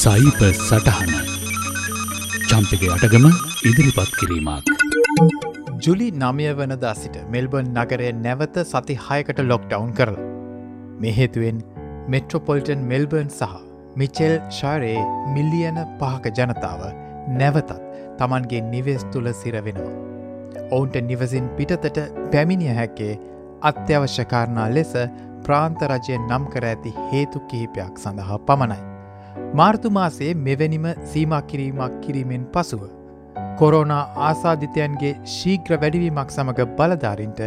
සයිප සටහන චම්පක අටගම ඉදිරිපත් කිරීමක්. ජුලි නමය වනදා සිට මෙල්බර්න් නගරය නැවත සති හයකට ලොක්ඩවුන් කරලා. මෙහේතුවෙන් මෙට්‍රොපොල්ටන් මෙල්බර්න් සහ මිචෙල් ශාරයේ මිල්ලියන පහක ජනතාව නැවතත් තමන්ගේ නිවෙස් තුළ සිරවෙනවා. ඔවුන්ට නිවසින් පිටතට පැමිණිය හැක්කේ අත්‍යවශ්‍යකාරණා ලෙස ප්‍රාන්ත රජයෙන් නම් කර ඇති හේතු කිහිපයක් සඳහා පමණයි. මාර්තුමාසේ මෙවැනිම සීමා කිරීමක් කිරීමෙන් පසුව. කොරෝනා ආසාධිතයන්ගේ ශීග්‍ර වැඩිවීමක් සමඟ බලධාරින්ට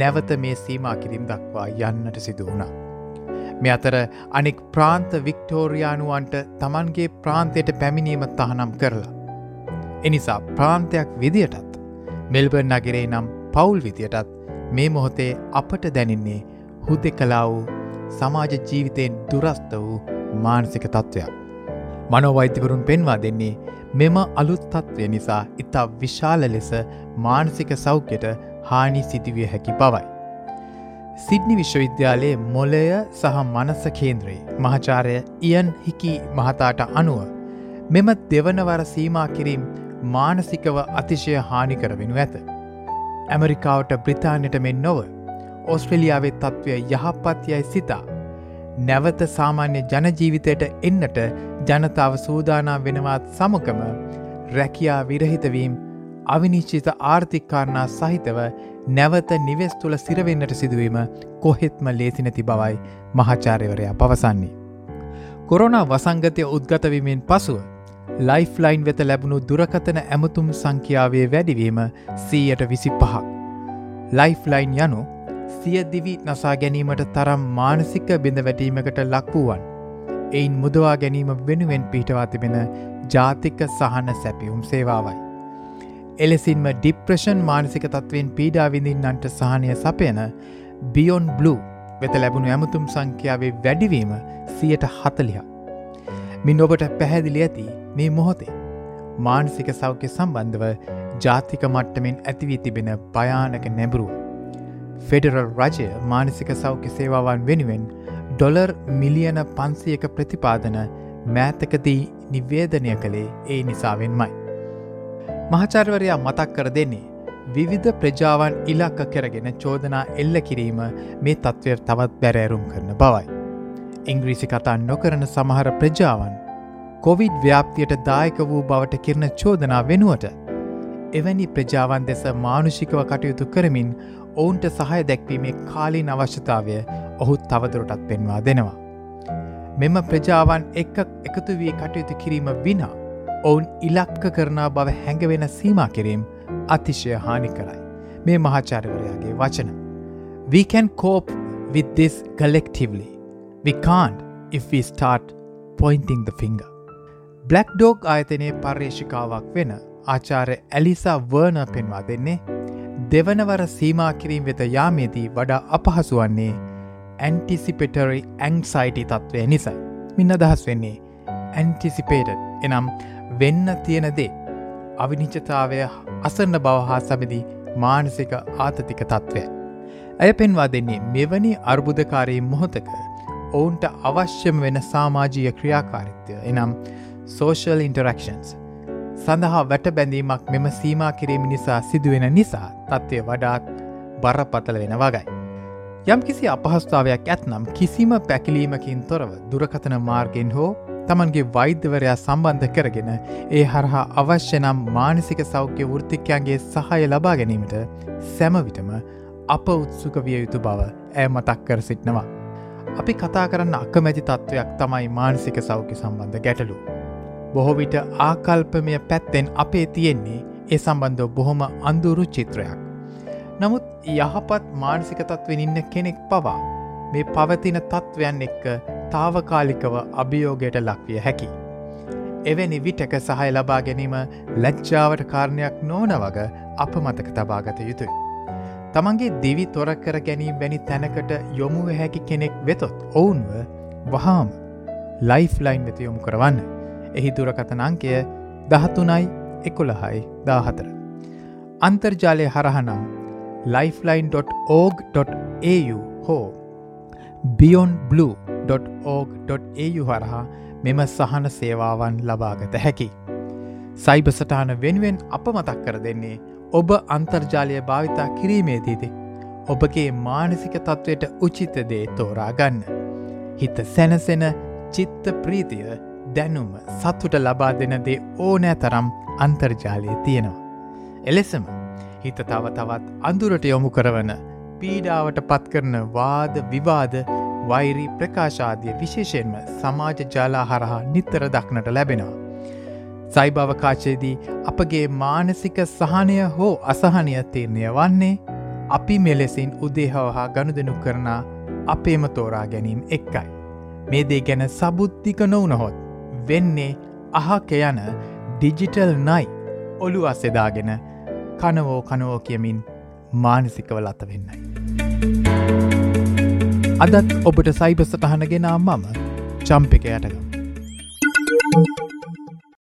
නැවත මේ සීමා කිරීම් දක්වා යන්නට සිදු වුණා. මෙ අතර අනෙක් ප්‍රාන්ත වික්ටෝරයානුවන්ට තමන්ගේ ප්‍රාන්තයට පැමිණීම තහනම් කරලා. එනිසා ප්‍රාන්තයක් විදියටත් මෙල්බර් නගරේ නම් පවුල් විදියටත් මේ මොහොතේ අපට දැනින්නේ හුදෙ කලා වූ සමාජ ජීවිතයෙන් දුරස්ත වූ මානසික තත්ත්වයක්. මනොවෛද්‍යවරුන් පෙන්වා දෙන්නේ මෙම අලුත් තත්ත්වය නිසා ඉතා විශාල ලෙස මානසික සෞඛ්‍යයට හානි සිතිවිය හැකි බවයි. සිඩ්නි විශ්වවිද්‍යාලයේ මොලය සහ මනස කේන්ද්‍රයේ මහචාරය ඉයන් හිකි මහතාට අනුව මෙම දෙවනවර සීමා කිරීම් මානසිකව අතිශය හානිකරවෙනු ඇත. ඇමරිකාවට බ්‍රතාානයට මෙන් නොව ඔස්ට්‍රලියාවේ තත්ත්වය යහපත් යයි සිතා. නැවත සාමාන්‍ය ජනජීවිතයට එන්නට ජනතාව සූදානා වෙනවාත් සමකම රැකියා විරහිතවීම් අවිනිශ්චිත ආර්ථික්කාරණා සහිතව නැවත නිවෙස් තුළ සිරවෙන්නට සිදුවීම කොහෙත්ම ලේසිනැති බවයි මහාචාරයවරයා පවසන්නේ. කොරෝනා වසංගතය උද්ගතවීමෙන් පසුව ලයිෆ්ලයින් වෙත ලැබුණු දුරකතන ඇමතුම් සංඛ්‍යාවේ වැඩිවීම සීයට විසි පහක්. ලයිෆ්ලයින් යනු සියදිවි නසා ගැනීමට තරම් මානසික බිඳ වැටීමකට ලක්වූවන්. එයින් මුදවා ගැනීම වෙනුවෙන් පිහිටවා තිබෙන ජාතික සහන සැපියුම් සේවාවයි. එලෙසින්ම ඩිප්‍රෂන් මානසික තත්වෙන් පීඩාවිඳින්නන්ට සහනය සපයන බියොන් බ්ලු වෙත ලැබුණු ඇමතුම් සංඛ්‍යාවේ වැඩිවීම සියට හතලිහ. මින් ඔබට පැහැදිලි ඇති මේ මොහොතේ. මානසික සෞඛ්‍ය සම්බන්ධව ජාතික මට්ටමෙන් ඇතිවී තිබෙන භයානක නැබරුව. ෆෙඩරල් රජය මානසික සෞඛ්‍ය සේවාවන් වෙනුවෙන් ඩොලර් මිලියන පන්සියක ප්‍රතිපාදන මෑතකදී නිවේදනය කළේ ඒ නිසාවෙන්මයි. මහචර්වරයා මතක් කර දෙන්නේ විවිධ ප්‍රජාවන් ඉලක්ක කරගෙන චෝදනා එල්ල කිරීම මේ තත්ත්වය තවත් බැරෑරුම් කරන බවයි. ඉංග්‍රීසි කතා නොකරන සමහර ප්‍රජාවන් කොවිඩ් ව්‍යාප්තියට දායක වූ බවට කිරණ චෝදනා වෙනුවට එවැනි ප්‍රජාවන් දෙස මානුෂිකව කටයුතු කරමින් ඔවුන්ට සහය දැක්වීමේ කාලින් අවශ්‍යතාවය ඔහු තවදුරටත් පෙන්වා දෙනවා. මෙම ප්‍රජාවන් එක්ක එකතු වී කටයුතු කිරීම විනා ඔවුන් ඉලක්ක කරනා බව හැඟවෙන සීමා කිරීම් අතිශය හානි කරයි. මේ මහාචාරවරයාගේ වචන. We can cope with this collectively. We can't if we start pointing the finger. Black dog ආයතනයේ පර්යේෂිකාවක් වෙන ආචාරය ඇලිසා වර්න පෙන්වා දෙන්නේ දෙවනවර සීමා කිරීම් වෙත යාමේදී වඩා අපහසු වන්නේ ඇන්ටිසිපෙටරි ඇංසයිටි තත්ත්වය නිසයි. මින්න දහස් වෙන්නේ ඇන්ටිසිපේට එනම් වෙන්න තියෙන දේ අවිනිච්චතාවය අසන්න බව හා සබදි මානසික ආතතික තත්ත්වය. ඇය පෙන්වා දෙන්නේ මෙවැනි අර්බුදකාරී මොහොතක ඔවුන්ට අවශ්‍යම වෙන සාමාජීය ක්‍රියාකාරිත්වය එනම් social ඉන්ටරක්ෂන්ස් සඳහා වැට බැඳීමක් මෙම සීමා කිරීම නිසා සිදුවෙන නිසා තත්ත්වය වඩාත් බරපතල වෙන වගයි. යම් කිසි අපහස්ථාවයක් ඇත්නම් කිසිම පැකිලීමකින් තොරව දුරකතන මාර්ගෙන් හෝ තමන්ගේ වෛද්‍යවරයා සම්බන්ධ කරගෙන ඒ හරහා අවශ්‍යනම් මානසික සෞඛ්‍ය වෘතිකයන්ගේ සහය ලබා ගැනීමට සැමවිටම අප උත්සුක විය යුතු බව ඇය මතක් කර සිටනවා. අපි කතා කරන්න අකමැති තත්ත්වයක් තමයි මානසික සෞඛ්‍ය සම්බන්ධ ගැටලු. බොහෝවිට ආකල්පමය පැත්තෙන් අපේ තියෙන්නේ ඒ සම්බන්ධව බොහොම අන්දුරු චිත්‍රයක්. නමුත් යහපත් මානසික තත්වෙන් ඉන්න කෙනෙක් පවා මේ පවතින තත්ත්වයන් එක්ක තාවකාලිකව අභියෝගයට ලක්විය හැකි. එවැනි විටක සහය ලබා ගැනීම ලැජ්ජාවට කාරණයක් නෝන වග අප මතක තබාගත යුතුයි. තමන්ගේ දිවි තොරකර ගැනීම වැනි තැනකට යොමුව හැකි කෙනෙක් වෙතොත් ඔවුන්ව වහාම ලයිෆ් ලයින් වෙත යොමු කරවන්න. එහි දුරකථන අංකය දහතුනයි එකොළහයි දාහතර. අන්තර්ජාලය හරහනම් lifeline.org.au හෝ බියොන් බ්ලූ cyber.org.au හරහා මෙම සහන සේවාවන් ලබාගත හැකි. සයිබ සටහන වෙනුවෙන් අප මතක් කර දෙන්නේ ඔබ අන්තර්ජාලය භාවිතා කිරීමේදීද. ඔබගේ මානසික තත්ත්වයට උචිතදේ තෝරා ගන්න. හිත සැනසෙන චිත්ත ප්‍රීතිය දැනුම සත්තුට ලබා දෙනදේ ඕනෑ තරම් අන්තර්ජාලය තියෙනවා. එලෙසම හිත තව තවත් අඳුරට යොමු කරවන පීඩාවට පත්කරන වාද විවාද වෛරී ප්‍රකාශාදිය විශේෂයෙන්ම සමාජ ජාලා හරහා නිත්තර දක්නට ලැබෙනවා. සයිභවකාශයේදී අපගේ මානසික සහනය හෝ අසහනය තීරණය වන්නේ අපි මෙලෙසින් උදේහව හා ගණුදනු කරන අපේම තෝරා ගැනීම් එක්කයි. මේ දේ ගැන සබුද්ධික නොවනහොත් වෙන්නේ අහක යන ඩිජිටල් නයි ඔලු අස්සෙදාගෙන කනවෝ කනවෝ කියමින් මානසිකව ලත වෙන්නයි. අදත් ඔබට සයිබ සටහනගෙනා මම චම්ප එක යටගම්.